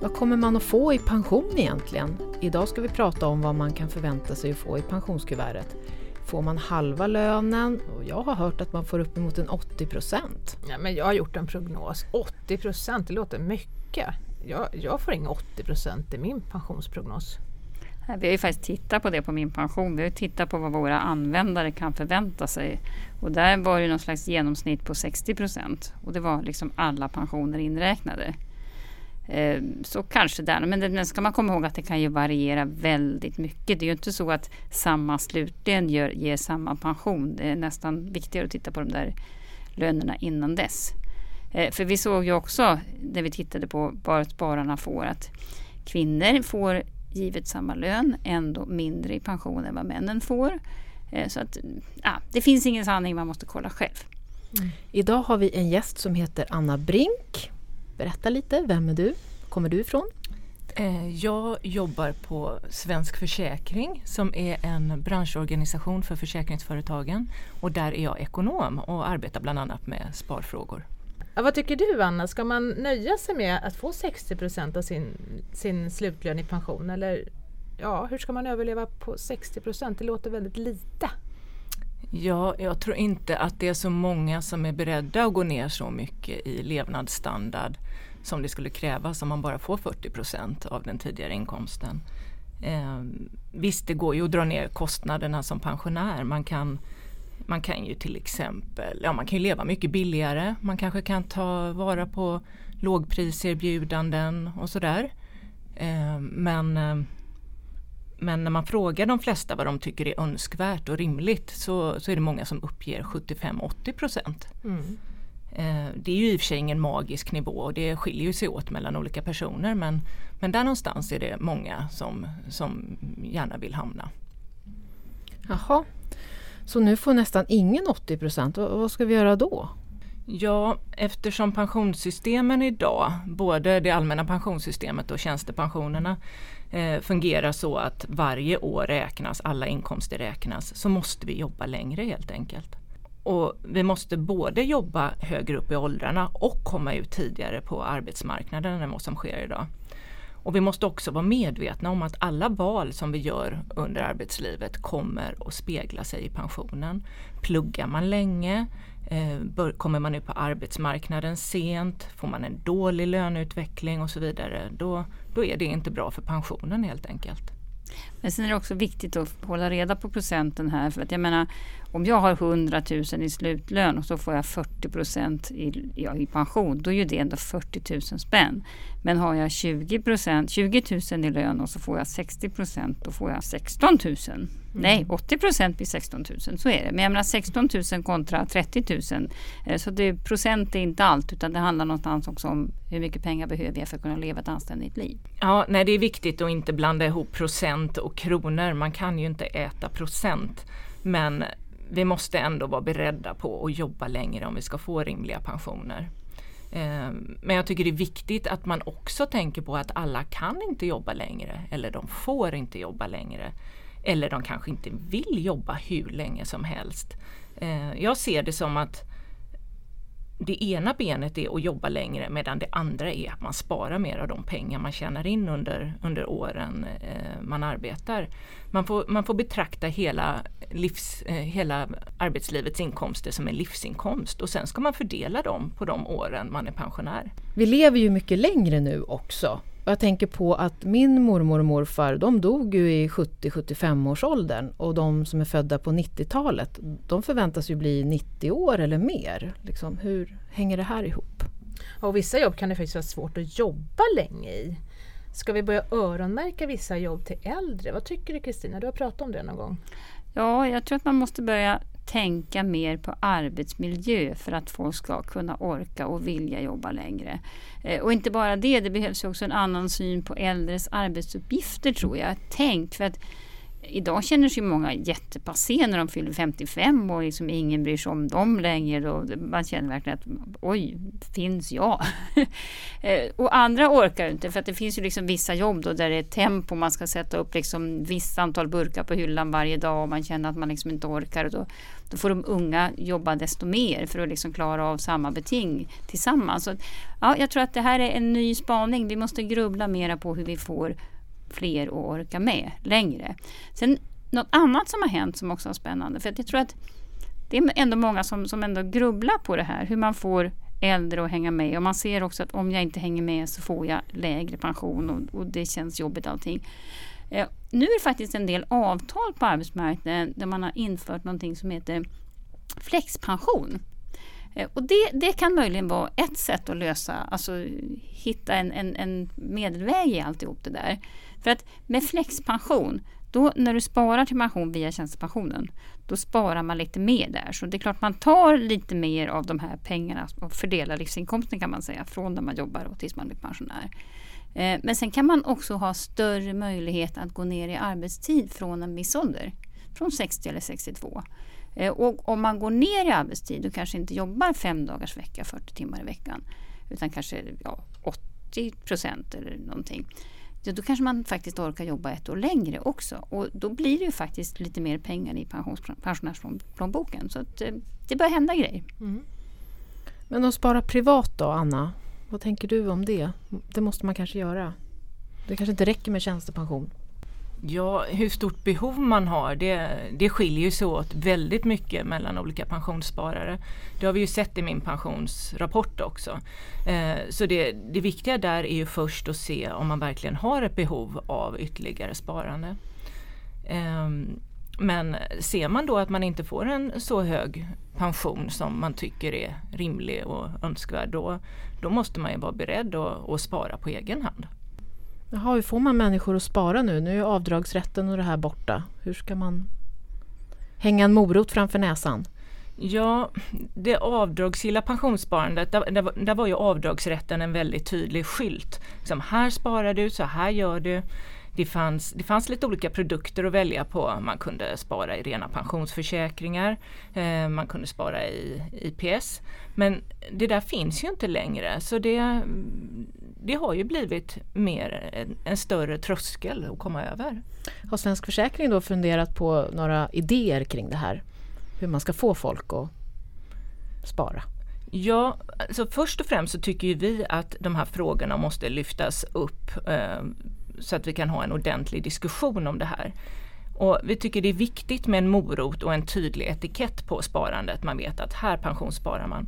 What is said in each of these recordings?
Vad kommer man att få i pension egentligen? Idag ska vi prata om vad man kan förvänta sig att få i pensionskuvertet. Får man halva lönen? Och jag har hört att man får uppemot en 80 procent. Ja, men jag har gjort en prognos. 80 procent, det låter mycket. Jag, jag får inga 80 procent i min pensionsprognos. Vi har ju faktiskt tittat på det på min pension. Vi har tittat på vad våra användare kan förvänta sig. Och där var det någon slags genomsnitt på 60 procent. Och det var liksom alla pensioner inräknade. Eh, så kanske där. Men det ska man komma ihåg att det kan ju variera väldigt mycket. Det är ju inte så att samma slutlön gör, ger samma pension. Det är nästan viktigare att titta på de där lönerna innan dess. Eh, för vi såg ju också när vi tittade på vad spararna får att kvinnor får givet samma lön ändå mindre i pension än vad männen får. Eh, så att, ja, det finns ingen sanning, man måste kolla själv. Mm. Idag har vi en gäst som heter Anna Brink. Berätta lite, vem är du? Kommer du ifrån? Eh, jag jobbar på Svensk Försäkring som är en branschorganisation för försäkringsföretagen och där är jag ekonom och arbetar bland annat med sparfrågor. Ja, vad tycker du Anna, ska man nöja sig med att få 60% av sin, sin slutlön i pension eller ja, hur ska man överleva på 60% Det låter väldigt lite. Ja, jag tror inte att det är så många som är beredda att gå ner så mycket i levnadsstandard som det skulle krävas om man bara får 40 procent av den tidigare inkomsten. Eh, visst, det går ju att dra ner kostnaderna som pensionär. Man kan man kan ju till exempel, ja man kan ju leva mycket billigare. Man kanske kan ta vara på lågpriserbjudanden och sådär. Eh, men, eh, men när man frågar de flesta vad de tycker är önskvärt och rimligt så, så är det många som uppger 75-80 procent. Mm. Eh, det är ju i och för sig ingen magisk nivå och det skiljer sig åt mellan olika personer men, men där någonstans är det många som, som gärna vill hamna. Jaha, så nu får nästan ingen 80 procent. Vad ska vi göra då? Ja, eftersom pensionssystemen idag, både det allmänna pensionssystemet och tjänstepensionerna eh, fungerar så att varje år räknas, alla inkomster räknas, så måste vi jobba längre helt enkelt. Och vi måste både jobba högre upp i åldrarna och komma ut tidigare på arbetsmarknaden än vad som sker idag. Och vi måste också vara medvetna om att alla val som vi gör under arbetslivet kommer att spegla sig i pensionen. Pluggar man länge, eh, kommer man ut på arbetsmarknaden sent, får man en dålig löneutveckling och så vidare, då, då är det inte bra för pensionen helt enkelt. Men sen är det också viktigt att hålla reda på procenten här. För att jag menar, om jag har 100 000 i slutlön och så får jag 40 procent i, ja, i pension, då är ju det ändå 40 000 spänn. Men har jag 20, procent, 20 000 i lön och så får jag 60 procent, då får jag 16 000. Mm. Nej, 80 procent blir 16 000, så är det. Men jag menar 16 000 kontra 30 000. Eh, så det, procent är inte allt, utan det handlar någonstans också om hur mycket pengar behöver jag för att kunna leva ett anständigt liv. Ja, nej, det är viktigt att inte blanda ihop procent och kronor. Man kan ju inte äta procent. Men vi måste ändå vara beredda på att jobba längre om vi ska få rimliga pensioner. Ehm, men jag tycker det är viktigt att man också tänker på att alla kan inte jobba längre eller de får inte jobba längre. Eller de kanske inte vill jobba hur länge som helst. Ehm, jag ser det som att det ena benet är att jobba längre medan det andra är att man sparar mer av de pengar man tjänar in under, under åren eh, man arbetar. Man får, man får betrakta hela, livs, eh, hela arbetslivets inkomster som en livsinkomst och sen ska man fördela dem på de åren man är pensionär. Vi lever ju mycket längre nu också och jag tänker på att min mormor och morfar de dog ju i 70-75 års åldern och de som är födda på 90-talet de förväntas ju bli 90 år eller mer. Liksom, hur hänger det här ihop? Och vissa jobb kan det faktiskt vara svårt att jobba länge i. Ska vi börja öronmärka vissa jobb till äldre? Vad tycker du Kristina? Du har pratat om det någon gång. Ja, jag tror att man måste börja tänka mer på arbetsmiljö för att folk ska kunna orka och vilja jobba längre. Eh, och inte bara det, det behövs också en annan syn på äldres arbetsuppgifter tror jag. Tänk för att idag känner sig många jättepassé när de fyller 55 och liksom ingen bryr sig om dem längre. Och man känner verkligen att oj, finns jag? Eh, och andra orkar inte för att det finns ju liksom vissa jobb då där det är tempo. Man ska sätta upp liksom visst antal burkar på hyllan varje dag och man känner att man liksom inte orkar. Och då, då får de unga jobba desto mer för att liksom klara av samma beting tillsammans. Så, ja, jag tror att det här är en ny spaning. Vi måste grubbla mera på hur vi får fler att orka med längre. Sen något annat som har hänt som också är spännande, för jag tror att det är ändå många som, som ändå grubblar på det här, hur man får äldre att hänga med och man ser också att om jag inte hänger med så får jag lägre pension och, och det känns jobbigt allting. Eh, nu är det faktiskt en del avtal på arbetsmarknaden där man har infört någonting som heter flexpension. Eh, och det, det kan möjligen vara ett sätt att lösa, alltså hitta en, en, en medelväg i alltihop det där. För att med flexpension, då när du sparar till pension via tjänstepensionen, då sparar man lite mer där. Så det är klart man tar lite mer av de här pengarna och fördelar livsinkomsten kan man säga, från när man jobbar och tills man blir pensionär. Eh, men sen kan man också ha större möjlighet att gå ner i arbetstid från en viss ålder. Från 60 eller 62. Eh, och om man går ner i arbetstid och kanske inte jobbar fem dagars vecka, 40 timmar i veckan, utan kanske ja, 80 procent eller någonting då kanske man faktiskt orkar jobba ett år längre också. Och då blir det ju faktiskt lite mer pengar i pensionärsplånboken. Så att, eh, det börjar hända grejer. Mm. Men att spara privat då, Anna? Vad tänker du om det? Det måste man kanske göra. Det kanske inte räcker med tjänstepension. Ja, hur stort behov man har det, det skiljer sig åt väldigt mycket mellan olika pensionssparare. Det har vi ju sett i min pensionsrapport också. Eh, så det, det viktiga där är ju först att se om man verkligen har ett behov av ytterligare sparande. Eh, men ser man då att man inte får en så hög pension som man tycker är rimlig och önskvärd då, då måste man ju vara beredd att, att spara på egen hand. Jaha, hur får man människor att spara nu? Nu är avdragsrätten och det här borta. Hur ska man hänga en morot framför näsan? Ja, det avdragsgilla pensionssparandet, där, där, där, var ju avdragsrätten en väldigt tydlig skylt. Liksom, här sparar du, så här gör du. Det fanns, det fanns lite olika produkter att välja på. Man kunde spara i rena pensionsförsäkringar, eh, man kunde spara i IPS. Men det där finns ju inte längre så det, det har ju blivit mer en, en, större tröskel att komma över. Har Svensk Försäkring då funderat på några idéer kring det här? Hur man ska få folk att spara? Ja, alltså först och främst så tycker vi att de här frågorna måste lyftas upp eh, så att vi kan ha en ordentlig diskussion om det här. Och vi tycker det är viktigt med en morot och en tydlig etikett på sparandet. Man vet att här pensionssparar man.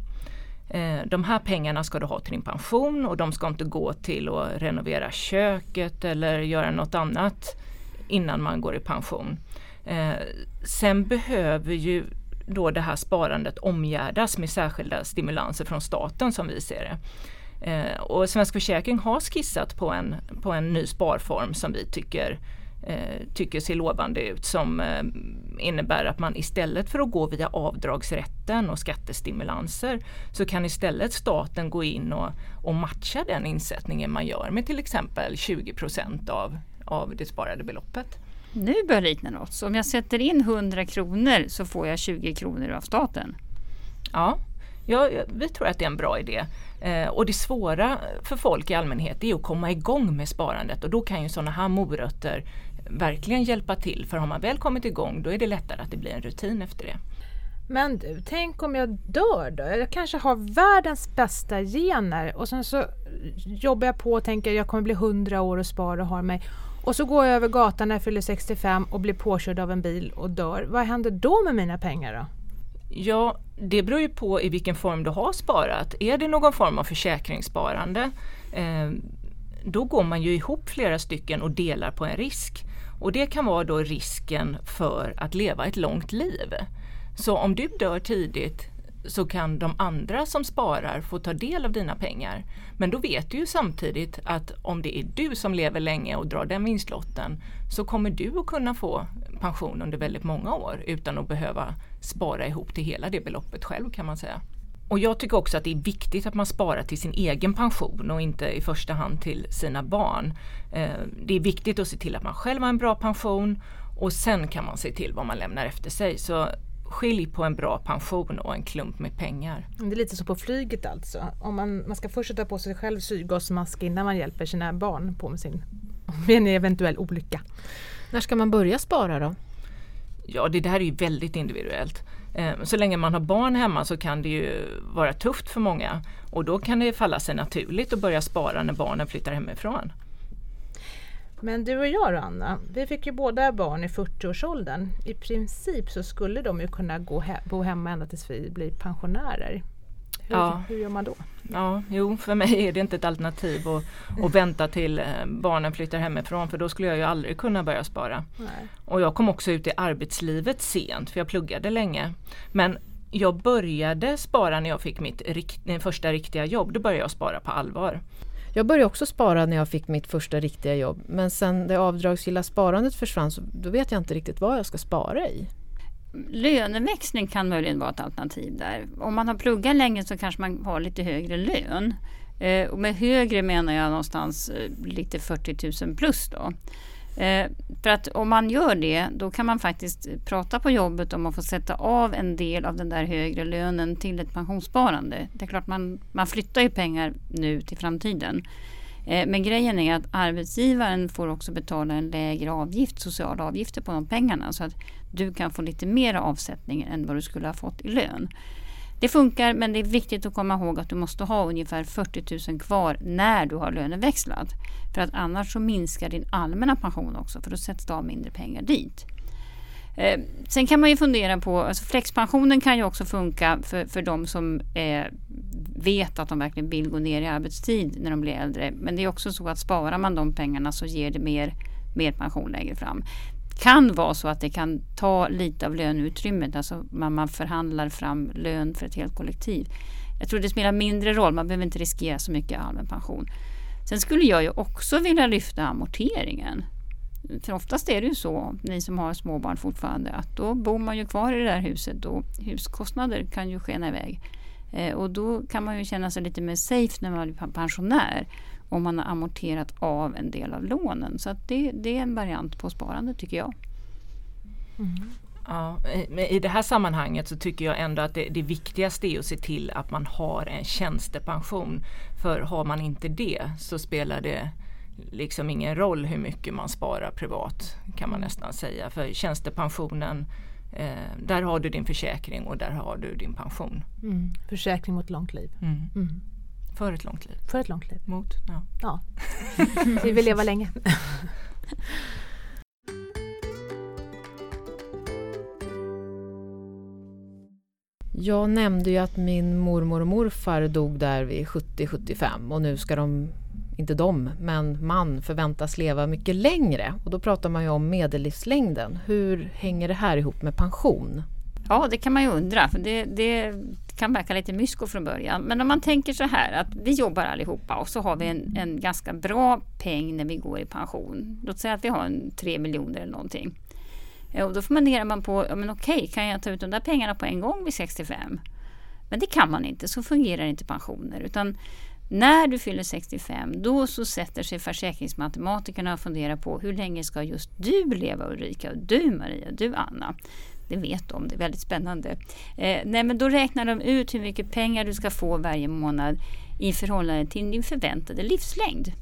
Eh, de här pengarna ska du ha till din pension och de ska inte gå till att renovera köket eller göra något annat innan man går i pension. Eh, sen behöver ju då det här sparandet omgärdas med särskilda stimulanser från staten som vi ser det. Eh, och Svensk Försäkring har skissat på en, på en ny sparform som vi tycker eh, tycker ser lovande ut som eh, innebär att man istället för att gå via avdragsrätten och skattestimulanser så kan istället staten gå in och, och matcha den insättningen man gör med till exempel 20 av, av det sparade beloppet. Nu börjar det likna något. Så om jag sätter in 100 kronor så får jag 20 kronor av staten? Ja, ja vi tror att det är en bra idé. Eh, och det svåra för folk i allmänhet är att komma igång med sparandet och då kan ju sådana här morötter verkligen hjälpa till. För har man väl kommit igång då är det lättare att det blir en rutin efter det. Men du, tänk om jag dör då? Jag kanske har världens bästa gener och sen så jobbar jag på och tänker jag kommer bli 100 år och spara och har mig. Och så går jag över gatan när jag fyller 65 och blir påkörd av en bil och dör. Vad händer då med mina pengar då? Ja, det beror ju på i vilken form du har sparat. Är det någon form av försäkringssparande eh, då går man ju ihop flera stycken och delar på en risk. Och det kan vara då risken för att leva ett långt liv. Så om du dör tidigt så kan de andra som sparar få ta del av dina pengar. Men då vet du ju samtidigt att om det är du som lever länge och drar den vinstlotten så kommer du att kunna få pension under väldigt många år utan att behöva spara ihop till hela det beloppet själv kan man säga. Och jag tycker också att det är viktigt att man sparar till sin egen pension och inte i första hand till sina barn. Eh, det är viktigt att se till att man själv har en bra pension Och sen kan man se till vad man lämnar efter sig. Så skilj på en bra pension och en klump med pengar. Det är lite som på flyget alltså. Om man, man ska först sätta på sig själv syrgasmask innan man hjälper sina barn på med sin vid en eventuell olycka. När ska man börja spara då? Ja, det där är ju väldigt individuellt. Eh, så länge man har barn hemma så kan det ju vara tufft för många och då kan det falla sig naturligt att börja spara när barnen flyttar hemifrån. Men du och jag då Anna, vi fick ju båda barn i 40-årsåldern. I princip så skulle de ju kunna gå he bo hemma ända tills vi blir pensionärer. Hur, ja. hur gör man då? Ja, jo, för mig är det inte ett alternativ att, att vänta till eh, barnen flyttar hemifrån för då skulle jag ju aldrig kunna börja spara. Nej. Och jag kom också ut i arbetslivet sent för jag pluggade länge. Men jag började spara när jag fick mitt rikt första riktiga jobb. Då började jag spara på allvar. Jag började också spara när jag fick mitt första riktiga jobb men sen det avdragsgilla sparandet försvann så då vet jag inte riktigt vad jag ska spara i. Löneväxling kan möjligen vara ett alternativ där. Om man har pluggat länge så kanske man har lite högre lön. Eh, och med högre menar jag någonstans eh, lite 40 000 plus då. Eh, för att om man gör det, då kan man faktiskt prata på jobbet om att få sätta av en del av den där högre lönen till ett pensionssparande. Det är klart, man, man flyttar ju pengar nu till framtiden. Eh, men grejen är att arbetsgivaren får också betala en lägre avgift, sociala avgifter på de pengarna. Så att du kan få lite mer avsättning än vad du skulle ha fått i lön. Det funkar men det är viktigt att komma ihåg att du måste ha ungefär 40 000 kvar när du har löneväxlat. För att annars så minskar din allmänna pension också för då sätts det av mindre pengar dit. Eh, sen kan man ju fundera på, alltså flexpensionen kan ju också funka för, för de som eh, vet att de verkligen vill gå ner i arbetstid när de blir äldre. Men det är också så att sparar man de pengarna så ger det mer, mer pension längre fram kan vara så att det kan ta lite av löneutrymmet, alltså man, man förhandlar fram lön för ett helt kollektiv. Jag tror det spelar mindre roll, man behöver inte riskera så mycket allmän pension. Sen skulle jag ju också vilja lyfta amorteringen. För oftast är det ju så, ni som har småbarn fortfarande, att då bor man ju kvar i det där huset och huskostnader kan ju skena iväg. Eh, och då kan man ju känna sig lite mer safe när man blir pensionär om man har amorterat av en del av lånen. Så det, det, är en variant på sparande tycker jag. Mm. Ja, I det här sammanhanget så tycker jag ändå att det, det, viktigaste är att se till att man har en tjänstepension. För har man inte det så spelar det liksom ingen roll hur mycket man sparar privat kan man nästan säga. För tjänstepensionen eh, där har du din försäkring och där har du din pension. Mm. Försäkring mot långt liv. Mm. mm. För ett långt liv. För ett långt liv. Mot, ja. ja. Vi vill leva länge. Jag nämnde ju att min mormor och morfar dog där vid 70-75 och nu ska de, inte de, men man förväntas leva mycket längre. Och då pratar man ju om medellivslängden. Hur hänger det här ihop med pension? Ja, det kan man ju undra. För det, det kan verka lite mysko från början. Men om man tänker så här att vi jobbar allihopa och så har vi en, en ganska bra peng när vi går i pension. Låt säga att vi har en 3 miljoner eller någonting. Eh, och då funderar man på, ja, men okej, kan jag ta ut de där pengarna på en gång vid 65? Men det kan man inte, så fungerar inte pensioner. Utan när du fyller 65, då så sätter sig försäkringsmatematikerna och funderar på hur länge ska just du leva Ulrika, och du Maria, du Anna. Det vet de, det är väldigt spännande. Eh, nej, men då räknar de ut hur mycket pengar du ska få varje månad i förhållande till din förväntade livslängd.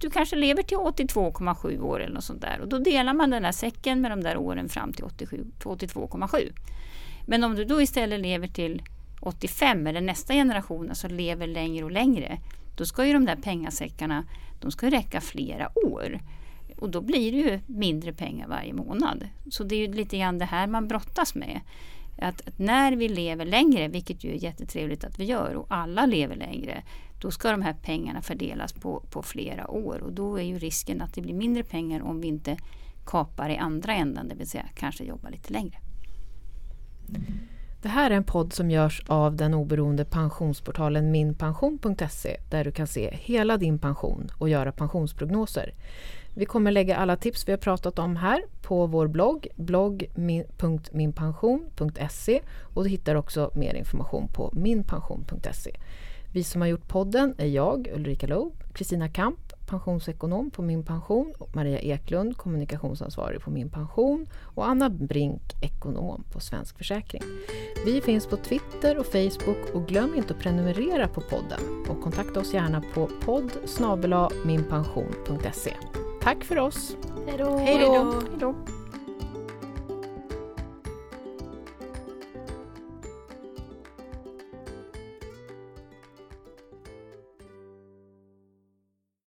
Du kanske lever till 82,7 år eller något sånt där och då delar man den här säcken med de där åren fram till 82,7. Men om du då istället lever till 85 eller nästa generation alltså lever längre och längre då ska ju de där pengasäckarna de ska räcka flera år. Och då blir det ju mindre pengar varje månad. Så det är ju lite grann det här man brottas med. Att, när vi lever längre, vilket ju är jättetrevligt att vi gör och alla lever längre, då ska de här pengarna fördelas på, på flera år och då är ju risken att det blir mindre pengar om vi inte kapar i andra änden, det vill säga kanske jobbar lite längre. Det här är en podd som görs av den oberoende pensionsportalen minpension.se där du kan se hela din pension och göra pensionsprognoser. Vi kommer lägga alla tips vi har pratat om här på vår blogg, blogg.minpension.se och du hittar också mer information på minpension.se. Vi som har gjort podden är jag, Ulrika Loob, Kristina Kamp, pensionsekonom på Min Pension, Maria Eklund, kommunikationsansvarig på Min Pension och Anna Brink, ekonom på Svensk Försäkring. Vi finns på Twitter och Facebook och glöm inte att prenumerera på podden och kontakta oss gärna på podd minpension.se. Tack för oss! Hej då!